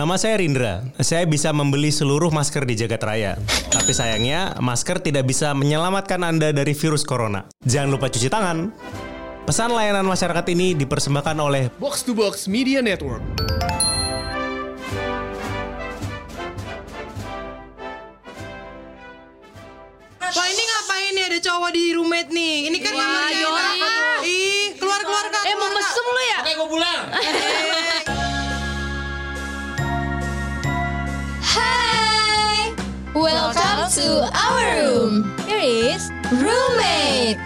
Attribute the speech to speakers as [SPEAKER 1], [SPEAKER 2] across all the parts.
[SPEAKER 1] Nama saya Rindra. Saya bisa membeli seluruh masker di jagat raya. Tapi sayangnya, masker tidak bisa menyelamatkan Anda dari virus corona. Jangan lupa cuci tangan. Pesan layanan masyarakat ini dipersembahkan oleh
[SPEAKER 2] Box to Box Media Network.
[SPEAKER 3] Wah ini ngapain nih ada cowok di roommate nih? Ini kan
[SPEAKER 4] Wah.
[SPEAKER 3] Ih, keluar keluar kak.
[SPEAKER 4] Eh mau mesum lu ya?
[SPEAKER 2] Oke, gue pulang.
[SPEAKER 5] Welcome to our room. Here is roommate.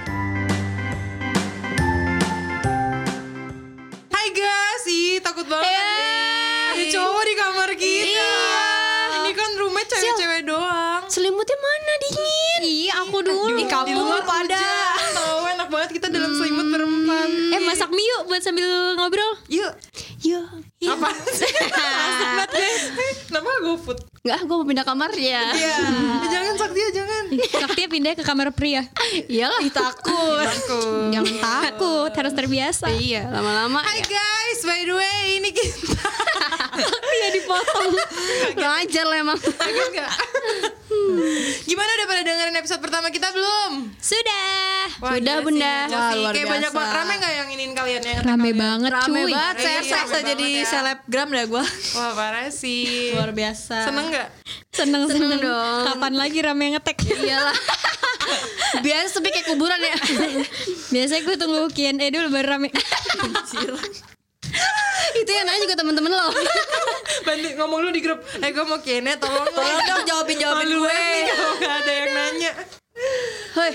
[SPEAKER 3] Hai guys, ih takut banget.
[SPEAKER 5] Hey.
[SPEAKER 3] Ada cowok di kamar kita.
[SPEAKER 5] Iya.
[SPEAKER 3] Ini kan roommate cewek-cewek doang.
[SPEAKER 5] Selimutnya mana dingin? Iya, aku dulu.
[SPEAKER 3] Di luar pada. Tahu enak banget kita dalam selimut berempat.
[SPEAKER 5] Eh, masak mie yuk buat sambil ngobrol.
[SPEAKER 3] Yuk.
[SPEAKER 5] Yuk.
[SPEAKER 3] Apa sih? Asik banget guys. Kenapa go food?
[SPEAKER 5] Enggak, gue mau pindah kamar ya.
[SPEAKER 3] Iya. Eh, jangan Sakti ya jangan.
[SPEAKER 4] Sakti pindah ke kamar pria.
[SPEAKER 5] Iyalah, takut.
[SPEAKER 3] Takut.
[SPEAKER 4] Yang takut harus terbiasa.
[SPEAKER 5] Iya, lama-lama
[SPEAKER 3] Hai
[SPEAKER 5] ya.
[SPEAKER 3] guys, by the way ini kita.
[SPEAKER 4] Iya dipotong.
[SPEAKER 5] Ngajar lo emang.
[SPEAKER 3] Nggak? Gimana udah pada dengerin episode pertama kita belum?
[SPEAKER 4] Sudah.
[SPEAKER 3] Wah,
[SPEAKER 5] Sudah,
[SPEAKER 3] gila
[SPEAKER 5] Bunda.
[SPEAKER 3] sih, gila
[SPEAKER 5] Wah,
[SPEAKER 3] sih.
[SPEAKER 5] luar
[SPEAKER 3] Kayak banyak
[SPEAKER 5] biasa.
[SPEAKER 3] banget rame gak yang inin kalian yang
[SPEAKER 4] Rame
[SPEAKER 3] kalian?
[SPEAKER 4] banget
[SPEAKER 5] Rame
[SPEAKER 4] cuy.
[SPEAKER 5] banget,
[SPEAKER 3] Iya,
[SPEAKER 5] saya
[SPEAKER 3] rame banget
[SPEAKER 5] jadi
[SPEAKER 3] ya.
[SPEAKER 5] selebgram dah gue.
[SPEAKER 3] Wah parah sih.
[SPEAKER 5] Luar biasa.
[SPEAKER 3] Seneng gak?
[SPEAKER 4] Seneng
[SPEAKER 5] Seneng
[SPEAKER 4] seneng
[SPEAKER 5] dong.
[SPEAKER 4] Kapan lagi rame ngetek?
[SPEAKER 5] Iyalah. Biasa sepi kayak kuburan ya.
[SPEAKER 4] Biasanya gue tunggu Q&A dulu baru rame.
[SPEAKER 5] Itu yang nanya juga temen-temen lo.
[SPEAKER 3] Bantu ngomong lu di grup. Eh gue mau kene tolong.
[SPEAKER 5] Tolong dong jawabin jawabin
[SPEAKER 3] Malu
[SPEAKER 5] gue.
[SPEAKER 3] kalau gak ada yang nanya.
[SPEAKER 5] Hoi.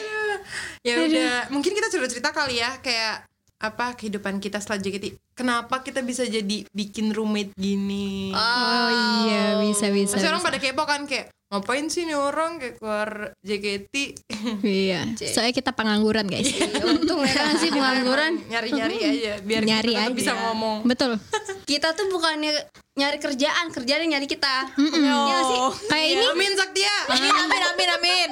[SPEAKER 3] Ya udah, mungkin kita cerita-cerita kali ya kayak apa kehidupan kita setelah JKT. Kenapa kita bisa jadi bikin roommate gini?
[SPEAKER 4] Oh iya bisa bisa.
[SPEAKER 3] Pasti orang
[SPEAKER 4] bisa.
[SPEAKER 3] pada kepo kan kayak ngapain sih nih orang kayak keluar JKT
[SPEAKER 4] Iya. Soalnya kita pengangguran guys.
[SPEAKER 5] Untung ya kan sih pengangguran.
[SPEAKER 3] nyari-nyari aja biar
[SPEAKER 4] Nyari
[SPEAKER 3] kita
[SPEAKER 4] aja.
[SPEAKER 3] bisa ngomong.
[SPEAKER 4] Betul.
[SPEAKER 5] Kita tuh bukannya nyari kerjaan, kerjaan yang nyari kita.
[SPEAKER 4] Mm-mm.
[SPEAKER 5] Iya nggak sih?
[SPEAKER 4] Kayak ini
[SPEAKER 3] Amin Saktia.
[SPEAKER 5] Amin amin amin amin.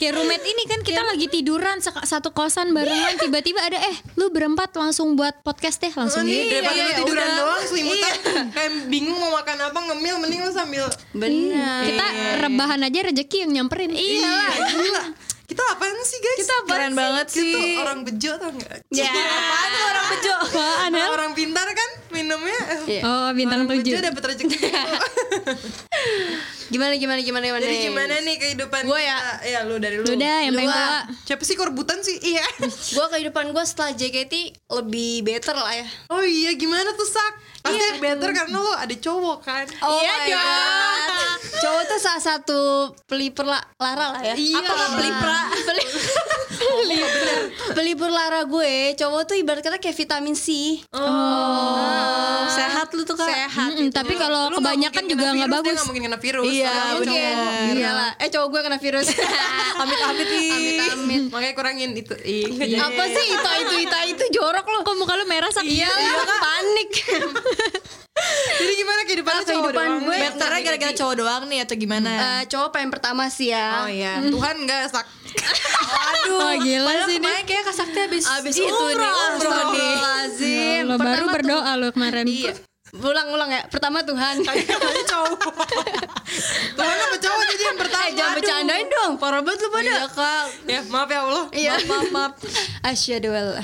[SPEAKER 4] Kayak roommate ini kan kita lagi tiduran satu kosan barengan tiba-tiba ada eh lu berempat langsung buat podcast deh langsung
[SPEAKER 3] nih
[SPEAKER 4] gitu.
[SPEAKER 3] daripada
[SPEAKER 5] iya,
[SPEAKER 3] lu
[SPEAKER 5] iya,
[SPEAKER 3] tiduran
[SPEAKER 5] udah.
[SPEAKER 3] doang selimutan kayak bingung mau makan apa ngemil mending lu sambil
[SPEAKER 5] Benar.
[SPEAKER 4] Kita rebahan aja rezeki yang nyamperin.
[SPEAKER 3] iya gila kita apaan sih guys
[SPEAKER 5] Kita apaan
[SPEAKER 3] keren
[SPEAKER 5] sih?
[SPEAKER 3] banget
[SPEAKER 5] Kita
[SPEAKER 3] sih
[SPEAKER 5] tuh
[SPEAKER 3] orang bejo tau gak
[SPEAKER 5] Ya. Apaan tuh orang bejo?
[SPEAKER 4] Apaan Hel?
[SPEAKER 3] orang pintar kan minumnya
[SPEAKER 5] Iya.
[SPEAKER 4] Oh bintang
[SPEAKER 3] orang bejo
[SPEAKER 4] tujuh.
[SPEAKER 3] dapet rezeki
[SPEAKER 5] Gimana gimana gimana gimana
[SPEAKER 3] jadi
[SPEAKER 5] nih?
[SPEAKER 3] gimana nih kehidupan
[SPEAKER 5] Gua ya.
[SPEAKER 3] ya lu dari lu
[SPEAKER 4] Lu dah yang paling
[SPEAKER 5] ah.
[SPEAKER 4] tua.
[SPEAKER 3] siapa sih korbutan sih iya
[SPEAKER 5] Gue kehidupan gue setelah JKT lebih better lah ya.
[SPEAKER 3] oh iya gimana tuh sak pasti better karena lu ada cowok kan
[SPEAKER 5] Oh
[SPEAKER 4] Iya dong.
[SPEAKER 5] Cowok tuh salah satu pelipur la- lara lah ya.
[SPEAKER 3] Iya.
[SPEAKER 5] Apa nggak pelipra? Peli- pelipur lara gue, cowok tuh ibarat kata kayak vitamin C.
[SPEAKER 4] Oh.
[SPEAKER 5] Sehat lu tuh kak. Sehat.
[SPEAKER 4] Mm-mm, tapi kalau kebanyakan juga nggak bagus.
[SPEAKER 3] nggak mungkin kena virus
[SPEAKER 5] Iya, mungkin. Iyalah. Eh cowok gue kena virus.
[SPEAKER 3] amit-amit nih
[SPEAKER 5] Amit-amit.
[SPEAKER 3] makanya kurangin itu ih jadi.
[SPEAKER 5] Apa sih itu itu itu itu jorok lo?
[SPEAKER 4] Kok muka lu merah sak?
[SPEAKER 5] Iya, panik.
[SPEAKER 3] Jadi gimana kehidupan
[SPEAKER 5] Ah,
[SPEAKER 3] lu cowok
[SPEAKER 5] kehidupan
[SPEAKER 3] doang
[SPEAKER 5] gue betternya
[SPEAKER 6] gara-gara cowok doang nih atau gimana?
[SPEAKER 5] Eh, cowok paling pertama sih ya.
[SPEAKER 3] oh iya Tuhan nggak sak
[SPEAKER 4] Aduh, oh, gila
[SPEAKER 6] Padahal
[SPEAKER 4] sih
[SPEAKER 6] kemarin kayak Kak Sakti habis
[SPEAKER 5] Abis
[SPEAKER 6] itu
[SPEAKER 5] nih,
[SPEAKER 6] umroh nih.
[SPEAKER 5] Astagfirullahaladzim.
[SPEAKER 4] Lo baru berdoa lo kemarin.
[SPEAKER 5] Iya. Ulang-ulang ya. Pertama Tuhan.
[SPEAKER 3] Katanya cowok Tuhan apa cowok jadi yang pertama
[SPEAKER 5] Eh jangan bercandain dong. Parah banget lu pada.
[SPEAKER 6] Iya kak.
[SPEAKER 3] ya maaf ya Allah
[SPEAKER 5] Iya. Maaf, maaf. Asyhadu alla.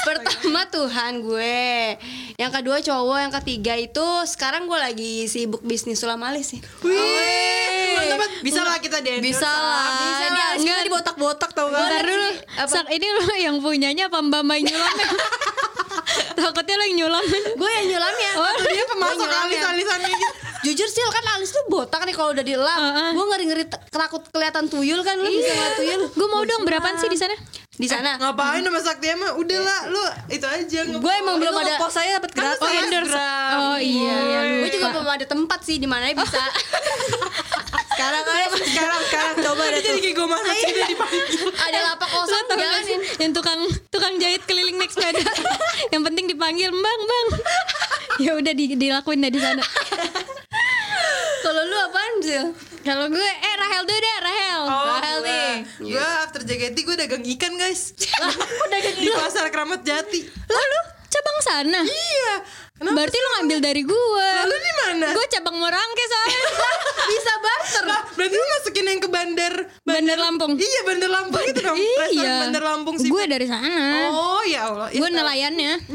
[SPEAKER 5] Pertama Tuhan gue. Yang kedua cowok, yang ketiga itu sekarang gue lagi sibuk bisnis sulam alis sih.
[SPEAKER 3] Wih, banget. Bisa lah kita di
[SPEAKER 6] Bisa lah.
[SPEAKER 5] Bisa
[SPEAKER 6] Ini
[SPEAKER 5] lah.
[SPEAKER 6] harus kita dibotak-botak tau
[SPEAKER 4] Bentar
[SPEAKER 6] gak?
[SPEAKER 4] dulu. Sak ini lo yang punyanya apa Mbak Mbak nyulamnya? Takutnya lo yang nyulam.
[SPEAKER 5] Gue yang nyulamnya.
[SPEAKER 4] Oh,
[SPEAKER 3] Dia pemasok
[SPEAKER 5] Gue nyulamnya.
[SPEAKER 3] alis-alisan gitu
[SPEAKER 5] Jujur sih kan alis lu botak nih kalau udah dilap.
[SPEAKER 4] Heeh.
[SPEAKER 5] Gue ngeri-ngeri t- takut kelihatan tuyul kan lu bisa ngeliat tuyul.
[SPEAKER 4] Gue mau dong berapaan sih di sana?
[SPEAKER 5] Di sana.
[SPEAKER 3] Ngapain sama Sakti emang Udah lah lu itu aja
[SPEAKER 5] Gue emang belum ada
[SPEAKER 6] Kok saya dapat gratis?
[SPEAKER 4] Oh, endorse. Oh iya, iya
[SPEAKER 5] Gue juga belum ada tempat sih di mana bisa.
[SPEAKER 6] Sekarang aja sekarang sekarang coba deh
[SPEAKER 3] Jadi
[SPEAKER 6] tuh.
[SPEAKER 3] kayak gue masak sih dia dipanggil
[SPEAKER 5] ada lapak kosong
[SPEAKER 4] sih
[SPEAKER 5] jalanin.
[SPEAKER 4] yang tukang tukang jahit keliling naik sepeda yang penting dipanggil bang bang ya udah di, dilakuin deh di sana
[SPEAKER 5] Kalau lu apaan sih?
[SPEAKER 4] kalau gue eh Rahel dulu deh Rahel
[SPEAKER 5] Rahel nih.
[SPEAKER 3] Gue after JKT gue dagang ikan guys Di pasar Keramat Jati
[SPEAKER 4] lalu cabang sana?
[SPEAKER 3] Iya. Kenapa?
[SPEAKER 4] Berarti lo ngambil dari gue.
[SPEAKER 3] Lalu di mana?
[SPEAKER 4] Gue cabang Morangke soalnya.
[SPEAKER 5] Bisa barter.
[SPEAKER 3] Lah, berarti lu masukin yang ke bandar
[SPEAKER 4] Bandar Lampung.
[SPEAKER 3] Iya bandar Lampung itu dong Restoran
[SPEAKER 4] Iya.
[SPEAKER 3] bandar Lampung sih
[SPEAKER 4] Gue dari sana.
[SPEAKER 3] Oh ya Allah
[SPEAKER 4] Gue nelayannya.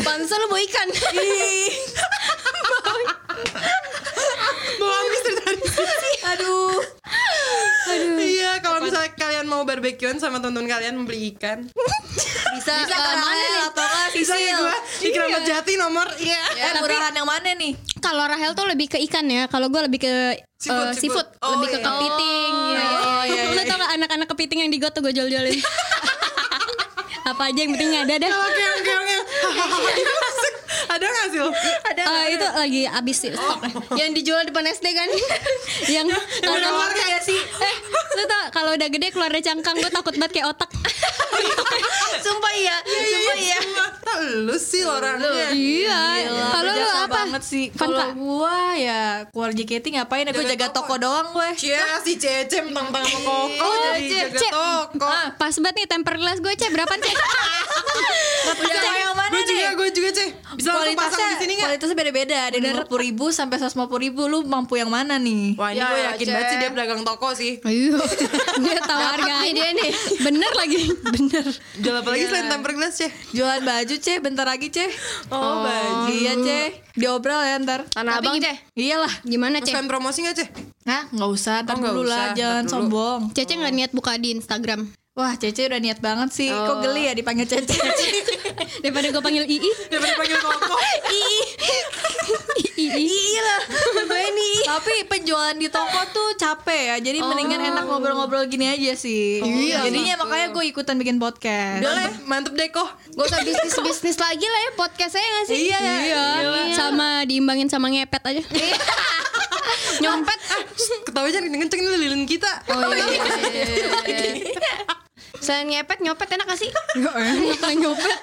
[SPEAKER 5] Pansa lu bawa ikan.
[SPEAKER 3] Bawa amis dari tadi
[SPEAKER 5] Aduh.
[SPEAKER 3] Iya kalau misalnya kalian mau barbekyuan sama tonton kalian membeli ikan
[SPEAKER 5] Bisa,
[SPEAKER 6] Bisa
[SPEAKER 5] eh,
[SPEAKER 6] ke Rahel
[SPEAKER 5] nih?
[SPEAKER 6] atau nggak
[SPEAKER 3] Bisa ya gue Di Keramat Jati nomor Iya
[SPEAKER 6] Eh murahan yang mana nih?
[SPEAKER 4] Kalau Rahel tuh lebih ke ikan ya. Kalau gue lebih ke
[SPEAKER 3] Seafood,
[SPEAKER 4] eh,
[SPEAKER 3] seafood.
[SPEAKER 4] seafood,
[SPEAKER 3] Oh,
[SPEAKER 4] lebih ke
[SPEAKER 3] iya.
[SPEAKER 4] kepiting. ya.
[SPEAKER 6] Oh, iya,
[SPEAKER 4] Lo tau gak anak-anak kepiting yang di got tuh gue jual-jualin. Apa aja yang penting ada dah.
[SPEAKER 3] Oke oke oke Ada gak sih lo?
[SPEAKER 6] Ada
[SPEAKER 4] Eh, itu lagi habis sih stoknya.
[SPEAKER 5] Yang dijual depan SD kan?
[SPEAKER 4] yang kalau
[SPEAKER 3] udah keluar
[SPEAKER 4] ya sih eh lu tau kalau udah gede keluar dari cangkang gue takut banget kayak otak
[SPEAKER 5] Sumpah iya. Sumpah iya.
[SPEAKER 3] Tak lu sih orangnya
[SPEAKER 4] iya kalau lu apa
[SPEAKER 6] banget sih. Kalau gua ya keluar JKT ngapain? Aku
[SPEAKER 3] Jaga
[SPEAKER 6] jaga
[SPEAKER 3] toko.
[SPEAKER 6] doang gue.
[SPEAKER 3] Cia si Cece mentang-mentang sama Koko
[SPEAKER 4] Oh,
[SPEAKER 3] jadi jaga
[SPEAKER 4] Cek.
[SPEAKER 3] toko
[SPEAKER 4] Ah, pas banget nih temper glass gue cek berapa cek
[SPEAKER 3] Pasang di sini gak?
[SPEAKER 6] kualitasnya beda-beda. Ada lima puluh ribu sampai seratus lima puluh ribu. Lu mampu yang mana nih?
[SPEAKER 3] Wah ini
[SPEAKER 5] Ya,
[SPEAKER 3] gue yakin
[SPEAKER 5] Cek.
[SPEAKER 3] banget sih dia pedagang toko sih
[SPEAKER 4] Ayo, dia tahu harga
[SPEAKER 5] nih dia nih.
[SPEAKER 4] Bener lagi, bener.
[SPEAKER 3] Jual apa lagi selain temper glass Cek?
[SPEAKER 6] Jualan baju ceh, bentar lagi ceh.
[SPEAKER 3] Oh, baju
[SPEAKER 6] Iya ceh, diobral ya ntar.
[SPEAKER 5] Tanah
[SPEAKER 4] Tapi
[SPEAKER 5] abang ceh.
[SPEAKER 6] Iyalah.
[SPEAKER 4] Gimana cek?
[SPEAKER 3] Sekalian promosi gak Cek?
[SPEAKER 6] Nah, nggak usah, ntar
[SPEAKER 3] Oh, nggak
[SPEAKER 6] dulu
[SPEAKER 3] usah,
[SPEAKER 6] lah, jangan sombong.
[SPEAKER 4] Cece nggak niat buka di Instagram
[SPEAKER 6] Wah, Cece udah niat banget sih. Kok geli ya dipanggil Cece?
[SPEAKER 4] daripada gue panggil Ii.
[SPEAKER 3] Daripada panggil Koko
[SPEAKER 4] Ii.
[SPEAKER 5] Iya lah. Gue nih.
[SPEAKER 6] Tapi penjualan di toko tuh capek ya. Jadi mendingan enak ngobrol-ngobrol gini aja sih.
[SPEAKER 5] Iya,
[SPEAKER 6] Jadinya makanya gue ikutan bikin podcast.
[SPEAKER 3] Udah lah ya, mantep deh kok
[SPEAKER 5] Gak usah bisnis-bisnis lagi lah ya podcast saya gak sih?
[SPEAKER 3] Iya ya
[SPEAKER 4] Iya, sama diimbangin sama ngepet aja.
[SPEAKER 5] Nyompet.
[SPEAKER 3] Ketawa aja kenceng-kenceng ini lilin kita
[SPEAKER 5] Oh iya. Selain ngepet, nyopet enak gak sih?
[SPEAKER 4] Enak nyopet.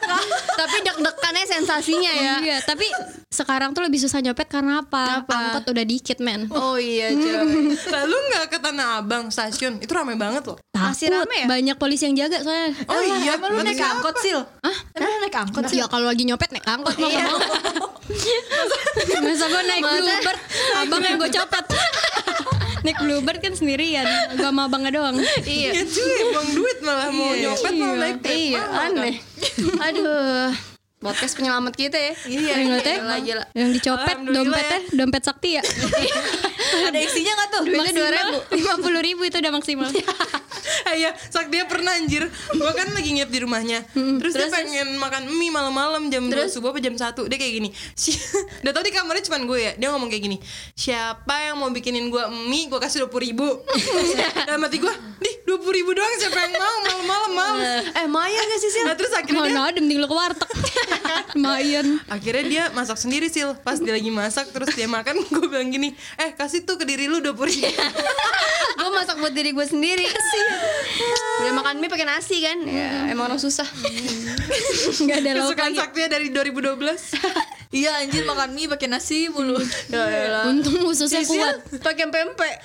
[SPEAKER 5] Tapi deg-degannya sensasinya ya.
[SPEAKER 4] Iya, tapi sekarang tuh lebih susah nyopet karena apa?
[SPEAKER 5] Apa?
[SPEAKER 4] Angkot udah dikit, men.
[SPEAKER 5] Oh iya coy.
[SPEAKER 3] Lalu gak ke Tanah Abang stasiun Itu rame banget loh
[SPEAKER 5] Masih
[SPEAKER 4] Takut,
[SPEAKER 5] rame ya?
[SPEAKER 4] banyak polisi yang jaga soalnya.
[SPEAKER 3] Oh iya
[SPEAKER 6] Emang lu naik angkot sil? Hah? Emang lu naik angkot sih?
[SPEAKER 4] Ya kalau lagi nyopet naik angkot mau
[SPEAKER 5] Iya.
[SPEAKER 4] mau. Masa gue naik bluebird, abang yang gue copet. Naik bluebird kan sendirian, gue sama abangnya doang.
[SPEAKER 5] Iya.
[SPEAKER 3] Iya cuy Bang duit malah mau nyopet malah naik trip
[SPEAKER 5] Iya,
[SPEAKER 3] kan?
[SPEAKER 5] aneh. Aduh. Podcast penyelamat kita ya.
[SPEAKER 6] Iya,
[SPEAKER 4] Yang ngeliatnya,
[SPEAKER 5] Gila, gila.
[SPEAKER 4] yang dicopet
[SPEAKER 3] Alhamdulillah
[SPEAKER 4] dompetnya, dompet sakti ya.
[SPEAKER 6] Ada isinya gak tuh?
[SPEAKER 5] Duitnya dua ribu.
[SPEAKER 4] lima puluh ribu itu udah maksimal.
[SPEAKER 3] Eh ya, sak dia pernah anjir. Gua kan lagi nginep di rumahnya. Terus, dia pengen makan mie malam-malam jam 2 subuh apa jam 1. Dia kayak gini. Si, udah tau di kamarnya cuma gue ya. Dia ngomong kayak gini. Siapa yang mau bikinin gua mie, gua kasih 20 ribu. Dalam hati gua, "Dih, 20 ribu doang siapa yang mau malam-malam males."
[SPEAKER 5] Eh, Maya gak sih, Sil?
[SPEAKER 3] Nah, terus akhirnya dia,
[SPEAKER 4] Mana ada mending lu ke warteg. Lumayan.
[SPEAKER 3] akhirnya dia masak sendiri sil pas dia lagi masak terus dia makan gue bilang gini eh kasih tuh ke diri lu 20 ribu
[SPEAKER 5] gue masak buat diri gue sendiri sih. Udah makan mie pakai nasi kan? Ya, emang orang susah.
[SPEAKER 4] Enggak ada lauk
[SPEAKER 3] kesukaan
[SPEAKER 4] lagi.
[SPEAKER 3] saktia dari 2012
[SPEAKER 6] Iya anjir makan mie pakai nasi mulu.
[SPEAKER 5] Ya
[SPEAKER 4] Untung ususnya kuat.
[SPEAKER 5] Pakai pempek.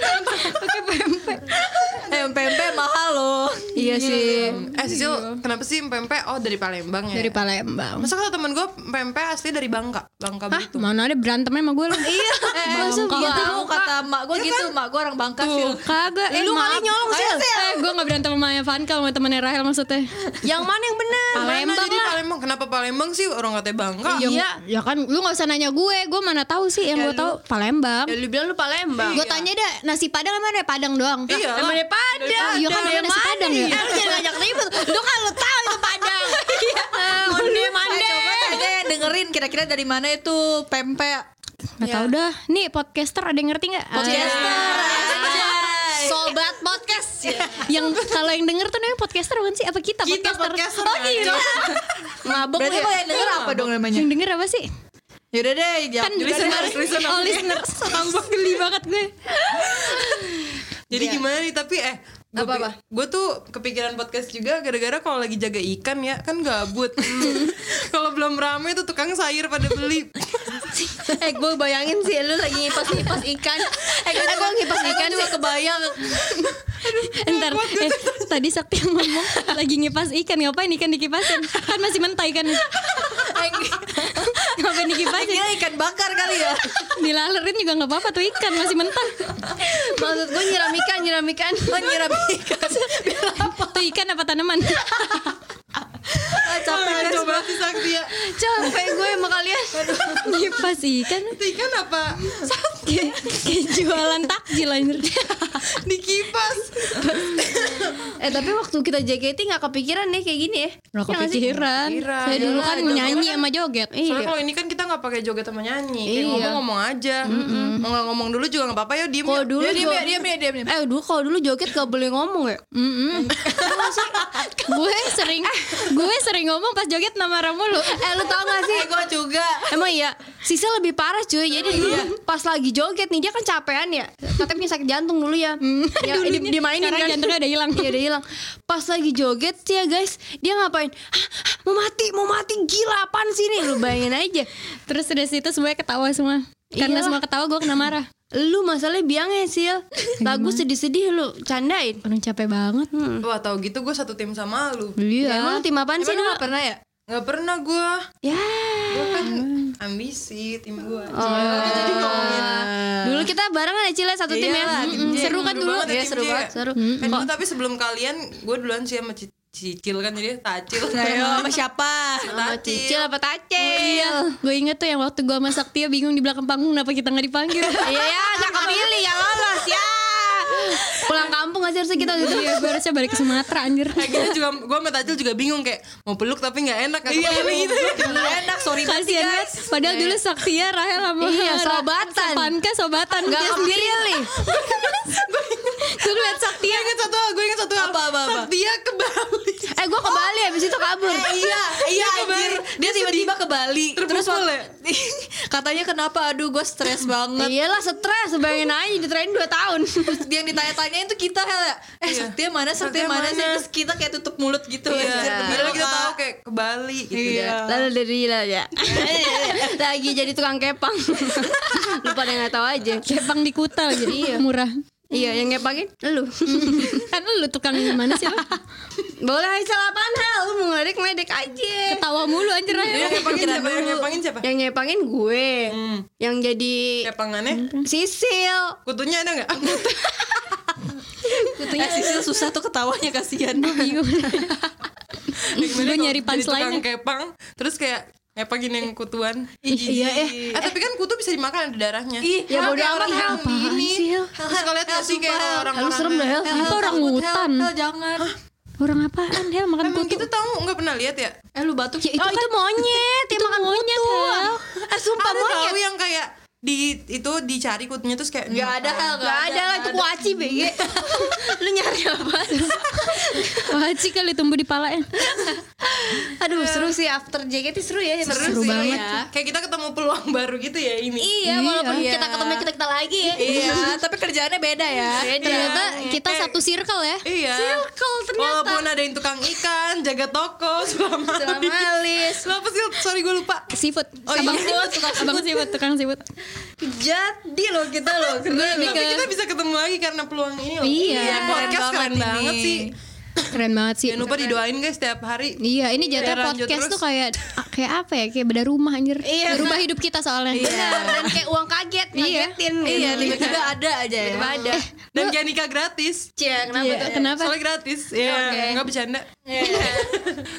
[SPEAKER 4] Nasi. Pakai pempek.
[SPEAKER 6] Eh pempek mahal loh.
[SPEAKER 5] Iya sih.
[SPEAKER 3] eh Sisil kenapa sih pempek oh dari Palembang ya
[SPEAKER 4] Dari Palembang.
[SPEAKER 3] masa kalau temen gue pempek asli dari Bangka Bangka
[SPEAKER 4] Hah,
[SPEAKER 3] Belitung
[SPEAKER 4] mana ada berantemnya sama gue lu?
[SPEAKER 6] Iya. Eh,
[SPEAKER 4] Bangka.
[SPEAKER 6] gitu kata mak gue gitu, mak gue orang Bangka sih.
[SPEAKER 4] Kagak, eh,
[SPEAKER 5] lu kali nyolong, Sil.
[SPEAKER 4] Eh, gue gak berantem sama Evanka sama temennya Rahel maksudnya.
[SPEAKER 5] Yang mana yang benar?
[SPEAKER 3] Palembang jadi Palembang kenapa Palembang sih orang katanya Bangka
[SPEAKER 4] Ya, ya kan, lu gak usah nanya gue, gue mana tahu sih yang gue tahu Palembang.
[SPEAKER 5] Ya lu bilang lu Palembang.
[SPEAKER 4] Gue tanya dah, nasi padang emang ada padang doang.
[SPEAKER 3] iya
[SPEAKER 5] Emang
[SPEAKER 3] lah.
[SPEAKER 5] Padang.
[SPEAKER 4] Iya kan, ada nasi padang ya.
[SPEAKER 5] Iya, lu jangan ngajak ribut. Lu kan lu tahu itu Padang. Eh, Mande mande.
[SPEAKER 6] Coba tanya dengerin kira-kira dari mana itu pempek.
[SPEAKER 4] Gak tau dah, nih podcaster ada yang ngerti gak?
[SPEAKER 6] Podcaster.
[SPEAKER 5] Sobat podcast.
[SPEAKER 4] yang kalau yang denger tuh namanya podcaster bukan sih? Apa kita,
[SPEAKER 3] kita
[SPEAKER 4] podcaster?
[SPEAKER 3] podcaster
[SPEAKER 4] Oh iya.
[SPEAKER 5] Mabok
[SPEAKER 6] Berarti
[SPEAKER 5] ya.
[SPEAKER 6] kalau yang denger apa dong namanya?
[SPEAKER 4] Yang denger apa sih?
[SPEAKER 6] Yaudah deh,
[SPEAKER 4] Kan
[SPEAKER 6] jawab juga deh.
[SPEAKER 3] listeners, listeners.
[SPEAKER 4] Oh listeners Tambah geli banget gue
[SPEAKER 3] jadi gimana nih? Tapi eh gue
[SPEAKER 5] Apa-apa?
[SPEAKER 3] gue tuh kepikiran podcast juga gara-gara kalau lagi jaga ikan ya kan gabut. Kalau belum rame tuh tukang sayur pada beli
[SPEAKER 5] Eh gue bayangin sih lu lagi ngipas-ngipas ikan. Eh gue ngipas ikan sih kebayang.
[SPEAKER 4] Ntar eh, tadi Sakti yang ngomong lagi ngipas ikan ngapain ikan dikipasin? Kan masih mentah ikan. Ngapain dikipasin?
[SPEAKER 6] Kira ikan bakar kali ya.
[SPEAKER 4] dilalerin juga nggak apa-apa tuh ikan masih mentah.
[SPEAKER 5] Maksud gue nyiram ikan, nyiram ikan.
[SPEAKER 6] Oh nyiram ikan. Biar apa?
[SPEAKER 4] tuh ikan apa tanaman
[SPEAKER 6] Ah, capek
[SPEAKER 3] Ah,
[SPEAKER 6] guys.
[SPEAKER 3] coba si Sakti ya.
[SPEAKER 5] Capek gue sama kalian.
[SPEAKER 4] ngipas ikan
[SPEAKER 3] Itu ikan apa?
[SPEAKER 4] kayak kayak jualan takjil anjir
[SPEAKER 3] Dikipas.
[SPEAKER 5] Eh tapi waktu kita JKT nggak kepikiran deh kayak gini ya.
[SPEAKER 4] Nggak
[SPEAKER 5] Ya nggak
[SPEAKER 4] kepikiran
[SPEAKER 3] Kepikiran.
[SPEAKER 4] Saya dulu kan
[SPEAKER 3] Iyalah,
[SPEAKER 4] nyanyi sama joget
[SPEAKER 3] Soalnya
[SPEAKER 5] Iya.
[SPEAKER 3] kalau ini kan kita nggak pakai joget sama nyanyi, kayak
[SPEAKER 5] Iya.
[SPEAKER 3] ngomong-ngomong aja. Mau nggak ngomong dulu juga nggak apa-apa ya diem.
[SPEAKER 5] Kalau
[SPEAKER 3] ya.
[SPEAKER 5] dulu
[SPEAKER 6] Dia diam
[SPEAKER 5] gua-
[SPEAKER 6] ya, diam ya, diam, diam.
[SPEAKER 5] Eh dulu kalau dulu joget gak boleh ngomong ya.
[SPEAKER 4] Gue sering gue sering ngomong pas joget nama mulu
[SPEAKER 5] Eh lu tau gak sih?
[SPEAKER 6] Eh gue juga.
[SPEAKER 5] Emang iya, Sisa lebih parah cuy. Jadi dulu pas lagi joget nih dia kan capean ya. Katanya punya sakit jantung dulu ya. Ya di, dimainin
[SPEAKER 4] sekarang
[SPEAKER 5] kan.
[SPEAKER 4] jantungnya udah hilang
[SPEAKER 5] Iya udah hilang. Pas lagi joget sih ya guys, dia ngapain? "Hah, hah, mau mati, mau mati gila apaan sih nih? Lu bayangin aja.
[SPEAKER 4] terus dari situ semuanya ketawa semua karena
[SPEAKER 5] Iyalah.
[SPEAKER 4] semua ketawa gue kena marah
[SPEAKER 5] Lu masalahnya biang ya Sil. Lagu sedih-sedih lu candain.
[SPEAKER 4] orang capek banget
[SPEAKER 3] Wah tau gitu gue satu tim sama lu.
[SPEAKER 5] Ya, emang tim apaan sih
[SPEAKER 6] lu gak pernah ya?
[SPEAKER 3] Nggak pernah gue.
[SPEAKER 5] Ya.
[SPEAKER 3] Gue kan ambisi tim gue.
[SPEAKER 5] Oh.
[SPEAKER 3] Jadi ngomongin.
[SPEAKER 5] Dulu kita barengan ya Cile satu tim ya.
[SPEAKER 6] Iyalah, tim
[SPEAKER 5] Mm-mm.
[SPEAKER 6] J.
[SPEAKER 5] Seru kan
[SPEAKER 3] Dulu ya
[SPEAKER 5] Iya seru
[SPEAKER 3] ya.
[SPEAKER 5] banget. Seru.
[SPEAKER 3] Eh, dulu tapi sebelum kalian, gue duluan sih sama Ci- Cicil kan jadi Tacil.
[SPEAKER 6] Ayo sama siapa?
[SPEAKER 5] Sama
[SPEAKER 3] Tacil.
[SPEAKER 5] Cicil apa Tacil?
[SPEAKER 4] Iya, gue inget tuh yang waktu gue sama Saktia bingung di belakang panggung kenapa kita nggak dipanggil.
[SPEAKER 5] Iya ya, gak kepilih ya lolos ya. Pulang kampung aja harusnya kita gitu.
[SPEAKER 4] Iya, gue harusnya balik ke Sumatera anjir.
[SPEAKER 3] Kayak gitu juga, gue sama Tacil juga bingung kayak mau peluk tapi nggak enak. Iya gitu.
[SPEAKER 6] Gak enak, sorry banget
[SPEAKER 4] Kasian
[SPEAKER 6] guys.
[SPEAKER 4] Padahal dulu Saktia, Rahel sama
[SPEAKER 5] Iya, sobatan.
[SPEAKER 4] Panka sobatan.
[SPEAKER 5] Gak
[SPEAKER 4] Dia sendiri.
[SPEAKER 5] kepilih.
[SPEAKER 4] Gue ngeliat Saktia.
[SPEAKER 3] Gue inget satu gue inget satu.
[SPEAKER 6] Apa, apa, apa?
[SPEAKER 3] Saktia ke Bali.
[SPEAKER 5] Eh gue ke Bali habis itu kabur.
[SPEAKER 6] iya, iya
[SPEAKER 3] ke Bali.
[SPEAKER 6] anjir. Dia tiba-tiba ke Bali. Terus waktu-
[SPEAKER 3] ya?
[SPEAKER 6] katanya kenapa? Aduh, gue stres banget.
[SPEAKER 5] Iyalah stres, bayangin aja ditrain 2 tahun.
[SPEAKER 6] yang ditanya-tanyain tuh kita Hel ya eh Saktia mana Saktia
[SPEAKER 3] Saktia
[SPEAKER 6] mana sih terus kita kayak tutup mulut gitu
[SPEAKER 3] Iya. kita tahu kayak ke Bali gitu
[SPEAKER 6] Iya.
[SPEAKER 3] ya.
[SPEAKER 5] Lalu dari lah ya. Lagi jadi tukang kepang. Lu pada nggak tahu aja.
[SPEAKER 4] Kepang di Kuta jadi murah.
[SPEAKER 5] Iya, yang ngepangin lu.
[SPEAKER 4] Kan lu tukang gimana sih?
[SPEAKER 5] Boleh Aisyah apaan hal? Lu mau ngeledek ngeledek aja.
[SPEAKER 4] Ketawa mulu anjir
[SPEAKER 3] Yang
[SPEAKER 4] Rahel.
[SPEAKER 3] ngepangin siapa? Yang ngepangin siapa?
[SPEAKER 5] Yang nyepangin gue. Yang jadi
[SPEAKER 3] Kepangannya?
[SPEAKER 5] Sisil.
[SPEAKER 3] Kutunya ada nggak?
[SPEAKER 6] eh Sisil susah tuh ketawanya kasihan
[SPEAKER 4] Bingung. Gue nyari
[SPEAKER 3] Jadi tukang
[SPEAKER 4] punchline.
[SPEAKER 3] kepang, terus kayak ngepangin yang kutuan.
[SPEAKER 5] Iya eh.
[SPEAKER 3] Eh tapi kan kutu bisa dimakan ada darahnya.
[SPEAKER 6] Ih,
[SPEAKER 5] Ya bodo amat
[SPEAKER 3] orang
[SPEAKER 5] Apaan
[SPEAKER 3] ini. Terus kalian lihat sih kayak orang-orang.
[SPEAKER 5] Lu serem dah.
[SPEAKER 4] Itu orang hutan.
[SPEAKER 6] Jangan
[SPEAKER 4] Orang apaan Hel makan
[SPEAKER 3] Emang
[SPEAKER 4] kutu?
[SPEAKER 3] gitu tahu nggak pernah lihat ya?
[SPEAKER 6] eh lu batuk
[SPEAKER 5] Ya, itu, itu monyet, dia makan
[SPEAKER 4] monyet. Hel.
[SPEAKER 5] Eh, sumpah
[SPEAKER 3] Ada
[SPEAKER 5] monyet.
[SPEAKER 3] tahu yang kayak di itu dicari kutunya terus kayak
[SPEAKER 6] Gak ada Hel
[SPEAKER 5] Gak ada lah itu kuaci BG. Lu nyari apa?
[SPEAKER 4] Sih kali tumbuh di pala ya.
[SPEAKER 5] Aduh seru sih after JKT seru ya.
[SPEAKER 3] seru,
[SPEAKER 4] Seru
[SPEAKER 3] sih.
[SPEAKER 4] banget.
[SPEAKER 3] Kayak kita ketemu peluang baru gitu ya ini.
[SPEAKER 5] Iya, walaupun
[SPEAKER 6] Iya.
[SPEAKER 5] kita ketemu kita kita lagi ya.
[SPEAKER 6] iya tapi kerjaannya beda ya
[SPEAKER 4] Ternyata kita
[SPEAKER 3] Kayak-
[SPEAKER 4] satu circle ya.
[SPEAKER 3] Iya.
[SPEAKER 5] Circle ternyata.
[SPEAKER 3] Walaupun ada yang tukang ikan, jaga toko, selama
[SPEAKER 5] Selama alis.
[SPEAKER 3] Apa sih? Sorry gue lupa.
[SPEAKER 4] Seafood.
[SPEAKER 3] Oh,
[SPEAKER 4] abang
[SPEAKER 3] iya.
[SPEAKER 4] seafood, tukang abang seafood, tukang seafood.
[SPEAKER 5] Jadi loh kita loh.
[SPEAKER 3] Tapi kita bisa ketemu lagi karena peluang ini loh.
[SPEAKER 4] Iya.
[SPEAKER 3] podcast
[SPEAKER 6] Keren
[SPEAKER 3] keren
[SPEAKER 6] banget
[SPEAKER 3] banget
[SPEAKER 6] ini.
[SPEAKER 3] sih.
[SPEAKER 4] Keren banget sih.
[SPEAKER 3] Jangan lupa didoain guys setiap hari.
[SPEAKER 4] Iya, ini jatuh
[SPEAKER 3] lanjut
[SPEAKER 4] podcast
[SPEAKER 3] terus.
[SPEAKER 4] tuh kayak kayak apa ya? Kayak beda rumah anjir.
[SPEAKER 5] Iya,
[SPEAKER 4] Berubah hidup kita soalnya.
[SPEAKER 5] Benar, dan kayak uang kaget,
[SPEAKER 4] Iya.
[SPEAKER 5] ngagetin
[SPEAKER 6] iya
[SPEAKER 5] gitu.
[SPEAKER 6] tiba-tiba ada aja ya
[SPEAKER 5] Tiba-tiba ada.
[SPEAKER 3] Dan jangan nikah gratis.
[SPEAKER 5] Cie, kenapa
[SPEAKER 4] Iya,
[SPEAKER 5] tuh?
[SPEAKER 4] kenapa?
[SPEAKER 3] Soalnya gratis. Iya,
[SPEAKER 5] Oke.
[SPEAKER 3] enggak bercanda.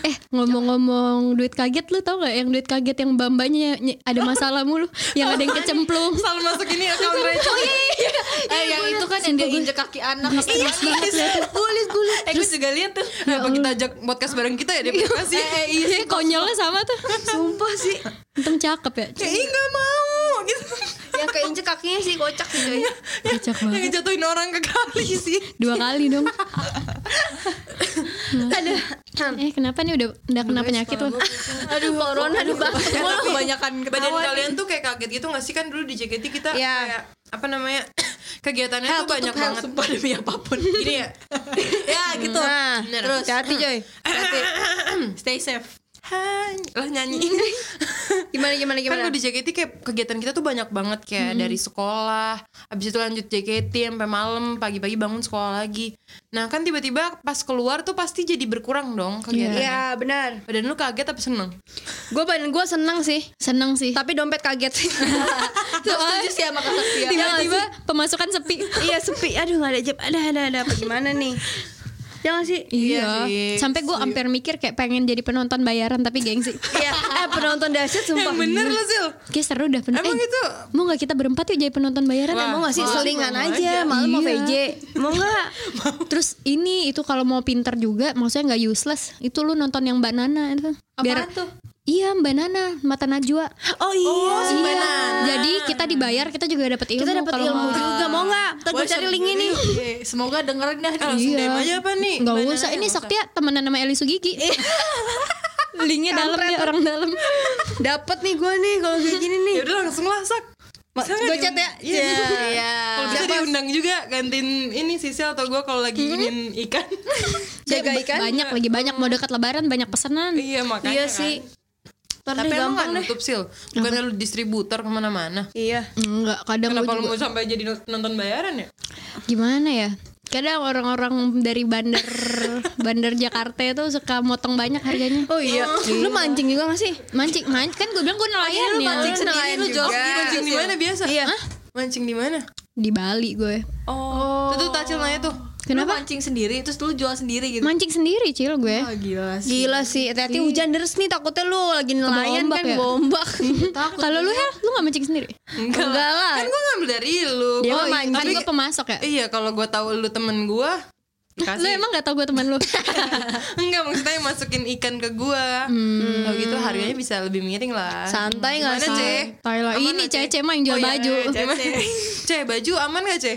[SPEAKER 4] Eh, ngomong-ngomong duit kaget lu tau gak yang duit kaget yang bambanya ny- ada masalah mulu, yang ada yang kecemplung.
[SPEAKER 3] Selalu masuk ini account receh.
[SPEAKER 6] eh yang itu kan yang dia injek kaki anak apa
[SPEAKER 4] Iya,
[SPEAKER 6] gulis gulis eh gue juga lihat tuh
[SPEAKER 3] Apa kita ajak podcast bareng kita ya dia pasti.
[SPEAKER 6] eh iya
[SPEAKER 4] Iya, konyolnya sama tuh.
[SPEAKER 5] Sumpah sih.
[SPEAKER 4] Untung cakep ya.
[SPEAKER 3] Kayak ih nggak mau gitu.
[SPEAKER 5] Yang keinjek kakinya sih kocak sih coy.
[SPEAKER 4] Kocak
[SPEAKER 3] Yang
[SPEAKER 4] banget.
[SPEAKER 3] ngejatuhin orang ke kali sih.
[SPEAKER 4] Dua kali dong.
[SPEAKER 5] Ada.
[SPEAKER 4] Eh, kenapa nih udah udah kena penyakit lu?
[SPEAKER 5] Aduh, corona aduh batuk
[SPEAKER 6] Eh,
[SPEAKER 5] mulu.
[SPEAKER 6] tapi kebanyakan
[SPEAKER 3] Badan kalian tuh kayak kaget gitu gak sih kan dulu di JKT kita
[SPEAKER 5] Iya.
[SPEAKER 3] kayak apa namanya kegiatannya
[SPEAKER 6] Hel,
[SPEAKER 3] tuh banyak
[SPEAKER 6] tutup, Hel,
[SPEAKER 3] banget.
[SPEAKER 6] sumpah demi apa pun
[SPEAKER 3] Gini ya.
[SPEAKER 6] ya gitu
[SPEAKER 5] Nah,
[SPEAKER 3] Bener.
[SPEAKER 5] terus hati coy.
[SPEAKER 6] hati stay safe
[SPEAKER 3] Tuhan lah nyanyi
[SPEAKER 5] Gimana gimana
[SPEAKER 3] kan
[SPEAKER 5] gimana?
[SPEAKER 3] gue di JKT kayak kegiatan kita tuh banyak banget kayak dari sekolah habis itu lanjut JKT sampai malam pagi-pagi bangun sekolah lagi nah kan tiba-tiba pas keluar tuh pasti jadi berkurang dong kegiatannya
[SPEAKER 5] Iya benar.
[SPEAKER 3] badan lu kaget tapi seneng
[SPEAKER 5] Gue badan gue seneng sih.
[SPEAKER 4] Seneng sih.
[SPEAKER 5] Tapi dompet kaget sih.
[SPEAKER 6] Setuju sih sama Saktia.
[SPEAKER 4] Tiba-tiba pemasukan sepi.
[SPEAKER 5] iya sepi. Aduh nggak ada jam. Ada ada ada apa gimana nih? Jangan sih.
[SPEAKER 4] Iya.
[SPEAKER 3] sih.
[SPEAKER 4] Sampai gue hampir mikir kayak pengen jadi penonton bayaran tapi gengsi.
[SPEAKER 5] Iya. Eh penonton dahsyat sumpah.
[SPEAKER 3] yang bener lo Sil
[SPEAKER 4] Kayak seru dah bener.
[SPEAKER 3] emang
[SPEAKER 4] Eh,
[SPEAKER 3] itu
[SPEAKER 4] Mau gak kita berempat yuk jadi penonton bayaran?
[SPEAKER 3] Wah.
[SPEAKER 5] Mau gak sih
[SPEAKER 3] Mau,
[SPEAKER 5] selingan
[SPEAKER 3] mau
[SPEAKER 5] aja, malam mau
[SPEAKER 4] Iya.
[SPEAKER 5] VJ Mau gak?
[SPEAKER 4] Terus ini itu kalau mau pinter juga, maksudnya nggak useless. Itu lu nonton yang Mbak Nana itu.
[SPEAKER 6] Apaan tuh?
[SPEAKER 4] Iya Mbak Nana, Mata Najwa.
[SPEAKER 5] Oh iya
[SPEAKER 4] Iya. Jadi kita dibayar, kita juga dapat ilmu.
[SPEAKER 5] Kita dapat ilmu
[SPEAKER 4] mau-
[SPEAKER 5] juga Mau gak? Ntar gue cari link ini
[SPEAKER 6] Oke, Semoga dengerin dah.
[SPEAKER 3] Langsung DM aja apa nih
[SPEAKER 4] Nggak
[SPEAKER 3] Mbak
[SPEAKER 4] usah.
[SPEAKER 3] Nana,
[SPEAKER 4] Ini Saktia temenan sama Eli Sugigi. Linknya dalam ya orang dalam.
[SPEAKER 5] Dapat nih gue nih kalau kayak gini nih
[SPEAKER 3] ya udah langsung lah sak
[SPEAKER 5] Gue chat ya
[SPEAKER 3] Iya.
[SPEAKER 5] Iya
[SPEAKER 3] Kalau bisa diundang juga gantiin ini Sisil atau gue kalau lagi ingin ikan.
[SPEAKER 5] Jaga ikan
[SPEAKER 4] Banyak lagi banyak mau dekat lebaran banyak pesanan.
[SPEAKER 3] iya makanya.
[SPEAKER 5] Iya
[SPEAKER 3] kan.
[SPEAKER 5] sih Ntar
[SPEAKER 3] Tapi
[SPEAKER 5] deh
[SPEAKER 3] emang gak nutup sil Bukannya lu distributor ke mana-mana
[SPEAKER 5] Iya
[SPEAKER 4] Enggak, kadang
[SPEAKER 3] Kenapa
[SPEAKER 4] gua
[SPEAKER 3] lu
[SPEAKER 4] juga,
[SPEAKER 3] mau sampai jadi nonton bayaran ya?
[SPEAKER 4] gimana ya? Kadang orang-orang dari bandar bandar Jakarta itu suka motong banyak harganya.
[SPEAKER 5] Oh iya Lu mancing juga gak sih?
[SPEAKER 4] Mancing, mancing kan gue bilang gue nelayan
[SPEAKER 6] lu
[SPEAKER 4] ya.
[SPEAKER 6] mancing sendiri
[SPEAKER 5] nelayan
[SPEAKER 6] lu
[SPEAKER 5] juga.
[SPEAKER 6] sendiri
[SPEAKER 3] Mancing di mana biasa?
[SPEAKER 5] Iya
[SPEAKER 3] Mancing di mana?
[SPEAKER 4] Di Bali gue.
[SPEAKER 3] Oh. Itu tuh Tacil nanya tuh.
[SPEAKER 6] Kenapa? Lu mancing sendiri terus lu jual sendiri gitu.
[SPEAKER 4] Mancing sendiri cil gue.
[SPEAKER 6] Oh, gila sih.
[SPEAKER 5] Gila sih Hati-hati hujan deras nih Takutnya lu lagi nelayan kan
[SPEAKER 4] ya?
[SPEAKER 5] Gombak
[SPEAKER 4] Kalau lu ya, lu gak mancing sendiri?
[SPEAKER 5] Enggak lah
[SPEAKER 3] Kan gue ngambil dari lu.
[SPEAKER 5] Dia mah mancing.
[SPEAKER 4] Kan gue pemasok ya.
[SPEAKER 3] Iya kalau gue tahu lu temen gue
[SPEAKER 4] Lu emang gak tau gue teman lu?
[SPEAKER 3] Enggak maksudnya masukin ikan ke gua
[SPEAKER 4] Hmm.
[SPEAKER 3] Kalau gitu harganya bisa lebih miring lah
[SPEAKER 5] Santai gak sih?
[SPEAKER 4] Ini cece mah yang jual
[SPEAKER 3] Oh, iya,
[SPEAKER 4] baju.
[SPEAKER 3] iya, Gimana? Ce baju aman gak Ce?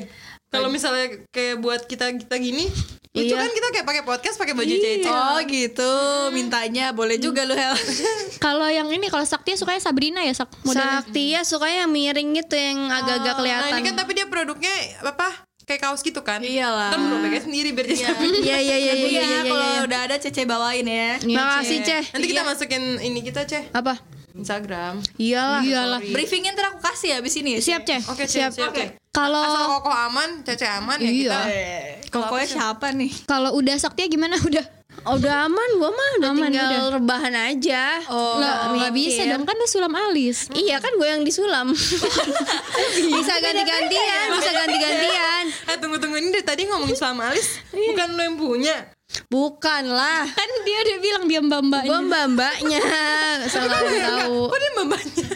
[SPEAKER 3] Kalau misalnya kayak buat kita kita gini Lucu
[SPEAKER 5] Iya.
[SPEAKER 3] kan kita kayak pakai podcast pakai baju cece
[SPEAKER 6] Oh gitu, mintanya boleh juga lu Hel.
[SPEAKER 4] Kalau yang ini kalau Sakti sukanya Sabrina ya Sak modelnya.
[SPEAKER 5] Saktia sukanya yang miring gitu Yang agak-agak
[SPEAKER 3] Nah
[SPEAKER 5] kelihatan
[SPEAKER 3] ini kan tapi dia produknya apa Kayak kaos gitu kan
[SPEAKER 6] Iyalah.
[SPEAKER 3] Ntar lu pakai sendiri biar jadi
[SPEAKER 5] Iya iya iya iya
[SPEAKER 6] Iya,
[SPEAKER 5] iya
[SPEAKER 6] kalau
[SPEAKER 5] iya.
[SPEAKER 6] udah ada Cece bawain ya.
[SPEAKER 4] Iya,
[SPEAKER 5] Makasih
[SPEAKER 4] Ce.
[SPEAKER 5] Ceh
[SPEAKER 3] Nanti kita masukin ini kita Ce
[SPEAKER 5] Apa?
[SPEAKER 3] Instagram
[SPEAKER 5] Iyalah
[SPEAKER 4] Iyalah.
[SPEAKER 6] Briefingnya ntar aku kasih abis ini ya. Ce.
[SPEAKER 4] Siap Ceh.
[SPEAKER 3] Oke
[SPEAKER 5] Siap.
[SPEAKER 3] siap Asal
[SPEAKER 4] Kalau
[SPEAKER 3] koko aman, Cece aman ya
[SPEAKER 4] Iya.
[SPEAKER 3] kita
[SPEAKER 6] Eh, Kokonya siapa nih?
[SPEAKER 4] kalau udah Sakti gimana udah?
[SPEAKER 5] Oh, udah aman gua mah udah
[SPEAKER 4] Aman,
[SPEAKER 5] tinggal
[SPEAKER 4] udah.
[SPEAKER 5] rebahan aja
[SPEAKER 6] Oh,
[SPEAKER 4] Nggak nggak bisa dong kan lu sulam alis.
[SPEAKER 5] Iya kan gue yang disulam Bisa ganti-gantian Bisa ganti-gantian
[SPEAKER 3] Eh tunggu tunggu ini dari tadi ngomongin selama alis Bukan lo yang punya
[SPEAKER 5] Bukan lah
[SPEAKER 4] Kan dia udah bilang dia mbak-mbaknya.
[SPEAKER 5] Gue mbak-mbaknya Salah tahu
[SPEAKER 3] Kok dia mbaknya?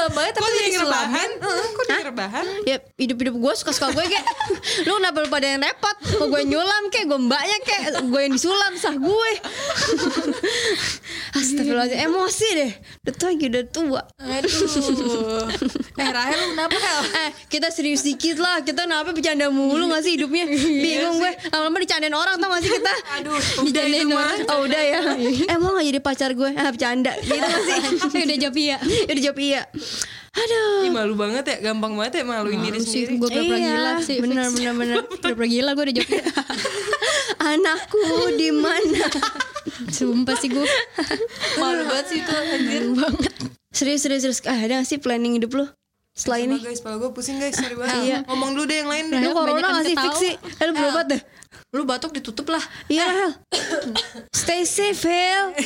[SPEAKER 6] Lu mbak-mbaknya tapi
[SPEAKER 3] Kok jadi rebahan? Kok jadi rebahan?
[SPEAKER 5] Ya hidup-hidup gue suka-suka gue kayak Lu kenapa lu pada yang repot? Kok gue nyulam kayak Gue mbaknya kayak Gue yang disulam sah gue. Astagfirullahaladzim Emosi deh. Udah tua udah tua.
[SPEAKER 6] Aduh. eh Rahel lu kenapa Hel?
[SPEAKER 5] Eh kita serius dikit lah. Kita kenapa bercanda mulu gak sih hidupnya? Bingung gue. Lama-lama dicandain orang tau gak sih kita?
[SPEAKER 3] Aduh,
[SPEAKER 4] Dicandain orang.
[SPEAKER 5] Oh udah ya. Eh mau gak jadi pacar gue? Ah bercanda. Gitu gak sih?
[SPEAKER 4] Udah jawab iya.
[SPEAKER 5] Ya udah jawab iya Aduh
[SPEAKER 3] Ih, malu banget ya, gampang banget ya maluin diri
[SPEAKER 4] sih
[SPEAKER 3] sendiri.
[SPEAKER 4] gue pura-pura
[SPEAKER 5] Iya,
[SPEAKER 4] gila sih.
[SPEAKER 5] bener, bener, bener.
[SPEAKER 4] Pura-pura gila gue udah jawab.
[SPEAKER 5] Anakku di mana
[SPEAKER 4] Sumpah sih gue.
[SPEAKER 6] Malu banget sih itu anjir.
[SPEAKER 5] Serius serius serius ah, Ada gak sih planning hidup lu Setelah ini
[SPEAKER 3] Sumpah, guys, kepala gue pusing guys, sorry banget.
[SPEAKER 5] Iya.
[SPEAKER 3] Ngomong dulu deh yang lain.
[SPEAKER 5] Lu corona
[SPEAKER 4] Banyakan
[SPEAKER 5] gak sih fix sih Eh lu berobat deh
[SPEAKER 6] Lu batuk ditutup lah.
[SPEAKER 5] Iya Hel. Stay safe Hel.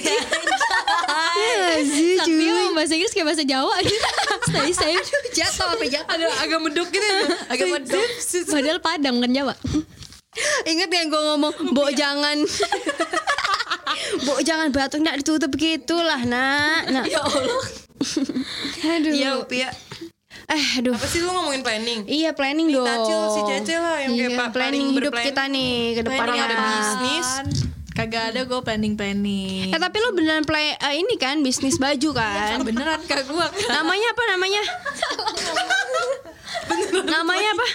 [SPEAKER 5] Iya gak sih cuy.
[SPEAKER 4] bahasa Inggris kayak bahasa Jawa. Stay safe.
[SPEAKER 5] Jatuh apa jatuh?
[SPEAKER 3] Ada agak medok gitu ya.
[SPEAKER 6] Agak medok.
[SPEAKER 4] Padahal Padang kan Jawa.
[SPEAKER 5] Ingat yang gue ngomong Bo jangan. Bo jangan batuk nak ditutup gitu lah nak nak.
[SPEAKER 6] Ya Allah.
[SPEAKER 5] Aduh.
[SPEAKER 3] Iya, ya.
[SPEAKER 5] Eh aduh
[SPEAKER 3] Apa sih lu ngomongin planning?
[SPEAKER 5] Iya planning dong
[SPEAKER 3] Tacil si Cece lah yang kayak
[SPEAKER 5] Iya,
[SPEAKER 3] pa-
[SPEAKER 5] planning hidup
[SPEAKER 3] berplanning.
[SPEAKER 5] kita nih ke depan
[SPEAKER 3] Orang ada
[SPEAKER 5] apa.
[SPEAKER 3] bisnis.
[SPEAKER 6] Kagak ada gue planning planning.
[SPEAKER 5] Eh tapi lu beneran play eh, ini kan bisnis baju kan?
[SPEAKER 6] Beneran kagak gua.
[SPEAKER 5] namanya apa namanya? namanya apa?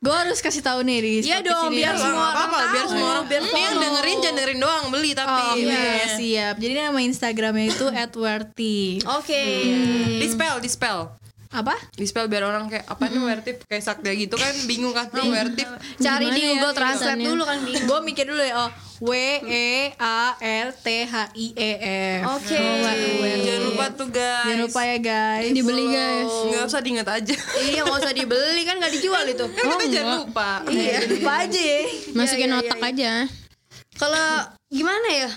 [SPEAKER 6] Gue harus kasih tahu nih di
[SPEAKER 5] Iya dong, biar
[SPEAKER 6] nih.
[SPEAKER 3] Nggak
[SPEAKER 5] semua
[SPEAKER 3] apa-apa,
[SPEAKER 5] orang
[SPEAKER 3] biar
[SPEAKER 5] tahu.
[SPEAKER 3] semua orang
[SPEAKER 6] Biar
[SPEAKER 3] Ini yang dengerin jangan dengerin doang, beli tapi.
[SPEAKER 6] Oh iya
[SPEAKER 3] Iya.
[SPEAKER 6] siap. Jadi nama Instagramnya itu @werty.
[SPEAKER 5] Oke.
[SPEAKER 3] Dispel, dispel.
[SPEAKER 6] Apa?
[SPEAKER 3] Di spell biar orang kayak apa nih wertif kayak sakti gitu kan bingung kan nah, wertif.
[SPEAKER 5] Cari di
[SPEAKER 4] ya
[SPEAKER 5] Google Translate
[SPEAKER 4] tulisannya?
[SPEAKER 5] dulu kan bingung.
[SPEAKER 6] Gue mikir dulu ya. Oh, W E A R T H I E F.
[SPEAKER 5] Oke.
[SPEAKER 3] Jangan lupa tuh guys.
[SPEAKER 6] Jangan lupa ya guys.
[SPEAKER 4] Dibeli guys.
[SPEAKER 3] Nggak usah diinget aja.
[SPEAKER 5] Iya nggak usah dibeli kan nggak dijual itu.
[SPEAKER 3] Kan kita jangan lupa.
[SPEAKER 5] Iya, lupa aja.
[SPEAKER 4] Masukin
[SPEAKER 5] Iya, iya,
[SPEAKER 4] otak
[SPEAKER 5] iya.
[SPEAKER 4] aja.
[SPEAKER 5] Kalau gimana ya?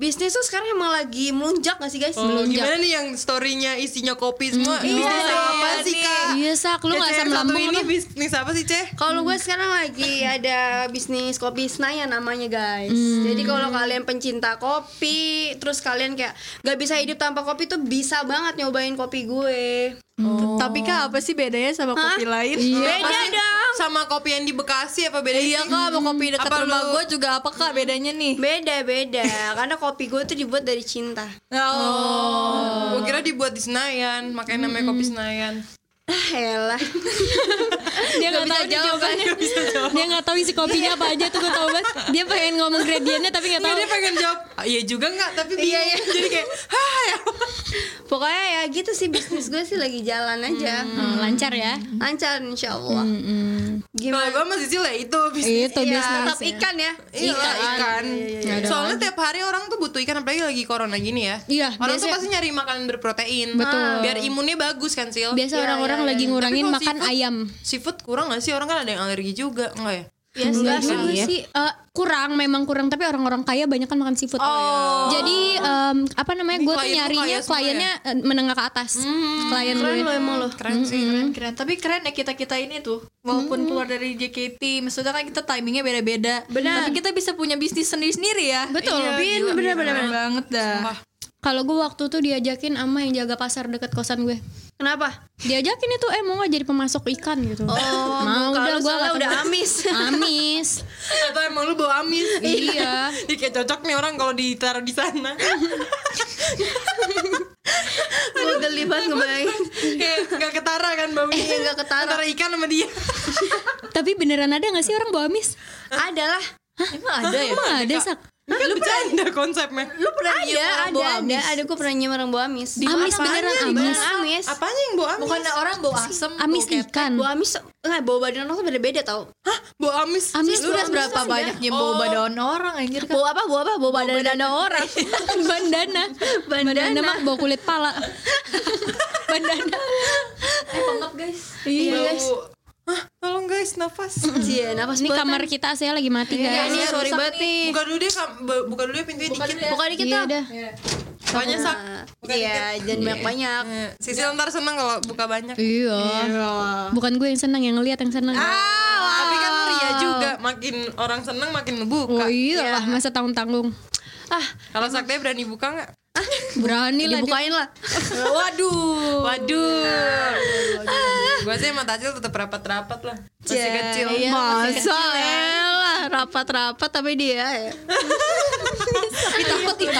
[SPEAKER 5] Bisnis tuh sekarang emang lagi melunjak gak sih guys?
[SPEAKER 3] Oh, gimana nih yang storynya isinya kopi semua?
[SPEAKER 5] Iya,
[SPEAKER 3] Bisnis
[SPEAKER 5] iya,
[SPEAKER 3] apa
[SPEAKER 5] iya,
[SPEAKER 3] sih kak?
[SPEAKER 4] Iya sak, lu
[SPEAKER 3] Ya,
[SPEAKER 4] gak asam
[SPEAKER 3] satu
[SPEAKER 4] lambung
[SPEAKER 3] ini bisnis apa sih ceh?
[SPEAKER 5] Kalau gue sekarang lagi ada bisnis kopi Senayan namanya guys. Jadi kalau kalian pencinta kopi, terus kalian kayak gak bisa hidup tanpa kopi tuh bisa banget nyobain kopi gue.
[SPEAKER 6] Tapi kak apa sih bedanya sama kopi lain?
[SPEAKER 5] Beda
[SPEAKER 3] Pasti
[SPEAKER 5] dong.
[SPEAKER 3] Sama kopi yang di Bekasi apa beda?
[SPEAKER 6] Iya kak, sama kopi dekat
[SPEAKER 3] Apa
[SPEAKER 6] rumah gue juga apa kak bedanya nih?
[SPEAKER 5] Beda beda. Karena kopi gue tuh dibuat dari cinta.
[SPEAKER 6] Oh.
[SPEAKER 3] Gue kira dibuat di Senayan, makanya namanya kopi Senayan.
[SPEAKER 5] Ah, elah.
[SPEAKER 4] Dia gak,
[SPEAKER 6] bisa
[SPEAKER 4] tahu
[SPEAKER 6] jawab, kan?
[SPEAKER 4] jawabannya. Dia gak tahu isi kopinya apa aja tuh gue tau banget. Dia pengen ngomong gradiennya tapi gak
[SPEAKER 3] Nggak,
[SPEAKER 4] tahu.
[SPEAKER 3] dia pengen jawab, "Ah, iya juga nggak, tapi.
[SPEAKER 5] Iya, iya.
[SPEAKER 3] Jadi kayak, hah ya.
[SPEAKER 5] Pokoknya ya gitu sih bisnis gue sih lagi jalan aja.
[SPEAKER 4] Hmm, lancar ya.
[SPEAKER 5] Lancar insya Allah.
[SPEAKER 4] Hmm.
[SPEAKER 3] Kalau
[SPEAKER 5] Gimana?
[SPEAKER 3] gue masih sih lah itu bisnis.
[SPEAKER 4] Itu
[SPEAKER 5] Iya,
[SPEAKER 4] bisnis.
[SPEAKER 5] tetap ikan ya.
[SPEAKER 3] Iya lah, ikan.
[SPEAKER 4] iya, iya.
[SPEAKER 3] Soalnya tiap hari orang tuh butuh ikan apalagi lagi corona gini ya.
[SPEAKER 4] Iya,
[SPEAKER 3] Orang tuh
[SPEAKER 4] biasa-
[SPEAKER 3] pasti nyari makanan berprotein.
[SPEAKER 4] Betul.
[SPEAKER 3] Biar imunnya bagus kan, Sil.
[SPEAKER 4] Biasa
[SPEAKER 5] Iya,
[SPEAKER 4] orang-orang
[SPEAKER 5] iya,
[SPEAKER 4] lagi
[SPEAKER 5] iya.
[SPEAKER 4] ngurangin
[SPEAKER 3] Tapi kalau
[SPEAKER 4] makan
[SPEAKER 3] seafood-
[SPEAKER 4] ayam.
[SPEAKER 3] Seafood kurang gak sih? Orang kan ada yang alergi juga, enggak ya?
[SPEAKER 4] Enggak juga
[SPEAKER 5] iya.
[SPEAKER 4] sih eh, kurang memang kurang tapi orang-orang kaya banyak kan makan seafood. Jadi em, apa namanya gue tuh nyarinya
[SPEAKER 3] semua
[SPEAKER 4] kliennya eh, menengah ke atas. Klien
[SPEAKER 5] Keren
[SPEAKER 4] gue.
[SPEAKER 5] lo emang lo.
[SPEAKER 3] Keren sih.
[SPEAKER 6] Keren, tapi keren ya kita kita ini tuh walaupun keluar dari JKT, maksudnya kan kita timingnya beda-beda.
[SPEAKER 5] Benar.
[SPEAKER 6] Tapi kita bisa punya bisnis sendiri-sendiri ya.
[SPEAKER 4] Betul.
[SPEAKER 3] Iya,
[SPEAKER 5] Bin,
[SPEAKER 3] gila,
[SPEAKER 5] bener
[SPEAKER 3] gila.
[SPEAKER 5] bener bener.
[SPEAKER 6] banget dah.
[SPEAKER 3] Wah,
[SPEAKER 4] Kalau gue waktu tuh diajakin sama yang jaga pasar deket kosan gue.
[SPEAKER 5] Kenapa?
[SPEAKER 4] Diajakin itu eh mau gak jadi pemasok ikan gitu.
[SPEAKER 5] Oh,
[SPEAKER 4] mau udah gue
[SPEAKER 5] soalnya udah amis.
[SPEAKER 4] amis.
[SPEAKER 3] Atau emang lu bawa amis?
[SPEAKER 4] iya.
[SPEAKER 3] Ih, kayak cocok nih orang kalau ditaruh di sana.
[SPEAKER 5] Gue geli banget ngebayangin.
[SPEAKER 3] kayak gak ketara kan baunya.
[SPEAKER 5] Iya, nggak ketara.
[SPEAKER 3] Antara ikan sama dia.
[SPEAKER 4] Tapi beneran ada gak sih orang bawa amis?
[SPEAKER 5] Ada lah.
[SPEAKER 6] Emang ada ya?
[SPEAKER 4] Emang ada sak.
[SPEAKER 3] Kan bercanda konsepnya.
[SPEAKER 5] Lu pernah ada, ada,
[SPEAKER 6] bawa
[SPEAKER 5] ada, ada. Gue pernah nyium orang bawa amis.
[SPEAKER 4] Amis beneran amis.
[SPEAKER 5] Amis.
[SPEAKER 3] Apanya yang bawa amis?
[SPEAKER 6] Bukan orang bawa asem.
[SPEAKER 4] Amis
[SPEAKER 6] bau
[SPEAKER 4] ikan.
[SPEAKER 5] Bawa amis, enggak bawa badan orang tuh beda-beda tau.
[SPEAKER 3] Hah? Bawa amis?
[SPEAKER 4] Amis
[SPEAKER 6] Lu udah berapa
[SPEAKER 5] Amis
[SPEAKER 6] banyak nyium bau
[SPEAKER 3] Oh.
[SPEAKER 6] badan orang anjir kan?
[SPEAKER 5] Bawa apa? Bawa apa? Bawa badan dada orang.
[SPEAKER 4] bandana. Bandana mah bawa kulit pala. bandana.
[SPEAKER 6] Eh pengap guys.
[SPEAKER 5] Iya guys.
[SPEAKER 3] Tolong guys, nafas.
[SPEAKER 5] Iya, napas
[SPEAKER 4] Ini
[SPEAKER 5] buatan.
[SPEAKER 4] kamar kita saya lagi mati
[SPEAKER 5] Iya,
[SPEAKER 4] guys.
[SPEAKER 5] ini sorry banget nih.
[SPEAKER 3] Buka dulu deh, buka dulu deh pintunya dikit.
[SPEAKER 5] Buka dikit
[SPEAKER 4] Iya
[SPEAKER 5] dong.
[SPEAKER 4] udah.
[SPEAKER 3] Banyak sak.
[SPEAKER 5] Nah,
[SPEAKER 3] Buka
[SPEAKER 5] Iya, jangan banyak-banyak.
[SPEAKER 3] Eh, Sisil ntar seneng kalau buka banyak.
[SPEAKER 4] Iya. Bukan gue yang senang yang ngeliat yang senang.
[SPEAKER 3] Tapi kan ria juga. Makin orang seneng makin ngebuka.
[SPEAKER 4] Oh iya lah masa tanggung tanggung.
[SPEAKER 5] Ah,
[SPEAKER 3] Kalau Sakti berani buka nggak?
[SPEAKER 4] Berani lah
[SPEAKER 5] dibukain lah.
[SPEAKER 3] Waduh. Waduh. Gue sih sama Tajil tetap rapat-rapat lah. Masih
[SPEAKER 5] Iya,
[SPEAKER 3] kecil.
[SPEAKER 5] iya, Masa elah rapat-rapat tapi dia ya.
[SPEAKER 6] Tapi takut tidak.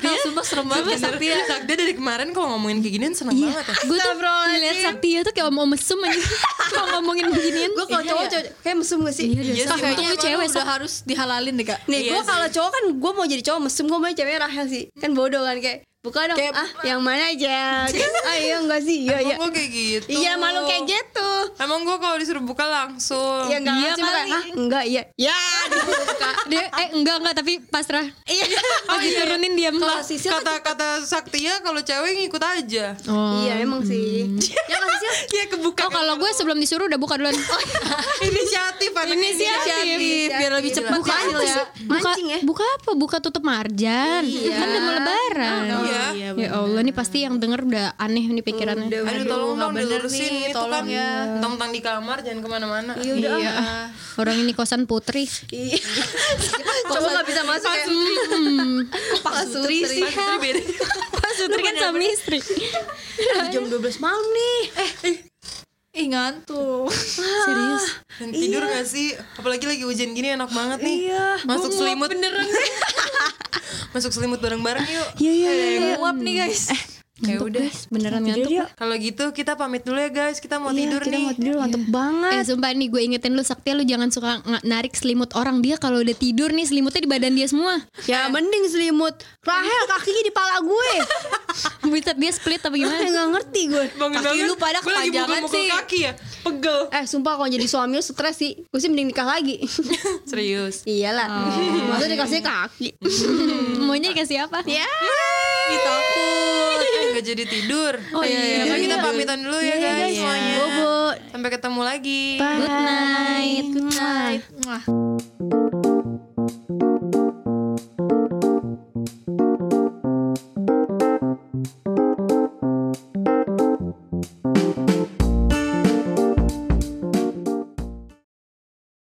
[SPEAKER 6] Hel, sumpah serem banget
[SPEAKER 3] Sakti ya. Sakti dari kemarin kalau ngomongin kayak ginian seneng banget ya.
[SPEAKER 4] Gue tuh ngeliat Saktia tuh kayak mau mesum aja Kalau ngomongin beginian
[SPEAKER 5] Gue kalau cowok cowok kayak mesum gak sih?
[SPEAKER 3] Iya
[SPEAKER 4] Iya
[SPEAKER 3] sih,
[SPEAKER 4] Sak,
[SPEAKER 3] Mak.
[SPEAKER 4] untung lu cewek
[SPEAKER 6] udah harus dihalalin deh kak.
[SPEAKER 5] Nih
[SPEAKER 3] Iya
[SPEAKER 5] gue kalau cowok kan gue mau jadi cowok mesum gue mau cewek Rahel sih kan bodoh kan kayak buka dong
[SPEAKER 6] Kayak-
[SPEAKER 5] ah yang mana aja. Ayo enggak sih? Iya iya.
[SPEAKER 3] Emang gue kayak gitu.
[SPEAKER 5] iya malu kayak gitu.
[SPEAKER 3] Emang gue kalau disuruh buka langsung.
[SPEAKER 5] ya enggak
[SPEAKER 4] Iya
[SPEAKER 5] iya, ah enggak iya. Ya. Dibuka.
[SPEAKER 4] Dia eh enggak enggak tapi pasrah.
[SPEAKER 5] Iya.
[SPEAKER 4] Pas diturunin diam
[SPEAKER 5] kalau Sisil kan-
[SPEAKER 3] Kata-kata Saktia kalau cewek ngikut aja.
[SPEAKER 4] Oh.
[SPEAKER 5] iya emang sih. Ya kan Sisil
[SPEAKER 3] Iya kebuka.
[SPEAKER 4] Oh kalau gue sebelum disuruh udah buka duluan.
[SPEAKER 3] Inisiatif
[SPEAKER 4] Inisiatif.
[SPEAKER 6] Biar lebih cepat
[SPEAKER 5] Buka
[SPEAKER 6] ya.
[SPEAKER 5] apa sih?
[SPEAKER 4] Buka,
[SPEAKER 5] mancing ya.
[SPEAKER 4] buka apa? Buka tutup marjan. Kan udah mau lebaran
[SPEAKER 3] Iya.
[SPEAKER 4] Ya Allah nih pasti yang denger udah aneh nih pikirannya.
[SPEAKER 3] Aduh tolong dong
[SPEAKER 6] bener
[SPEAKER 3] dilurusin
[SPEAKER 6] nih,
[SPEAKER 3] itu
[SPEAKER 6] tolong.
[SPEAKER 3] kan
[SPEAKER 6] ya.
[SPEAKER 3] Tentang di kamar jangan ke mana-mana.
[SPEAKER 5] Iya udah
[SPEAKER 4] Iya. ah. Orang ini kosan putri.
[SPEAKER 5] Iya. Coba nggak bisa masuk ya Pak Sutri sih.
[SPEAKER 3] Pasti beda.
[SPEAKER 4] Putri kan suami istri.
[SPEAKER 5] Jam 12 malam nih. Eh
[SPEAKER 6] Ih ngantuk.
[SPEAKER 4] Serius
[SPEAKER 3] Dan tidur gak sih? Apalagi lagi hujan gini enak banget nih
[SPEAKER 5] Iya.
[SPEAKER 3] Masuk selimut beneran Masuk selimut bareng-bareng yuk
[SPEAKER 4] Iya iya
[SPEAKER 6] Eh, nguap nih guys.
[SPEAKER 3] Ya udah.
[SPEAKER 4] Beneran
[SPEAKER 5] Tidur
[SPEAKER 4] ngantuk.
[SPEAKER 3] Kalau gitu kita pamit dulu ya guys. Kita mau
[SPEAKER 5] Iya,
[SPEAKER 3] tidur
[SPEAKER 5] kita
[SPEAKER 3] nih.
[SPEAKER 5] mau tidur ngantuk banget.
[SPEAKER 4] Eh sumpah nih gue ingetin lu Sakti lu jangan suka narik selimut orang dia kalau udah tidur nih selimutnya di badan dia semua.
[SPEAKER 5] Ya mending selimut Rahel kakinya di pala gue
[SPEAKER 4] Bisa dia split apa gimana?
[SPEAKER 5] Nggak ngerti gue
[SPEAKER 3] Bangun
[SPEAKER 6] Kaki
[SPEAKER 3] banget.
[SPEAKER 6] lu pada
[SPEAKER 3] Gue lagi
[SPEAKER 6] kepanjangan sih.
[SPEAKER 3] kaki ya. Pegel.
[SPEAKER 5] Eh sumpah kalau jadi suami lu stres sih Gue sih mending nikah lagi
[SPEAKER 3] Serius.
[SPEAKER 5] Iyalah Masa dikasih kaki
[SPEAKER 4] Maunya dikasih apa?
[SPEAKER 5] Ya
[SPEAKER 6] Ih, takut.
[SPEAKER 3] Gak jadi tidur.
[SPEAKER 4] Oh iya.
[SPEAKER 3] Kan kita pamitan dulu ya
[SPEAKER 5] Iya,
[SPEAKER 3] guys
[SPEAKER 5] guys.
[SPEAKER 3] semuanya.
[SPEAKER 5] Bobo
[SPEAKER 3] Sampai ketemu lagi.
[SPEAKER 5] Bye
[SPEAKER 4] Good night.
[SPEAKER 5] Good night
[SPEAKER 6] Mwah.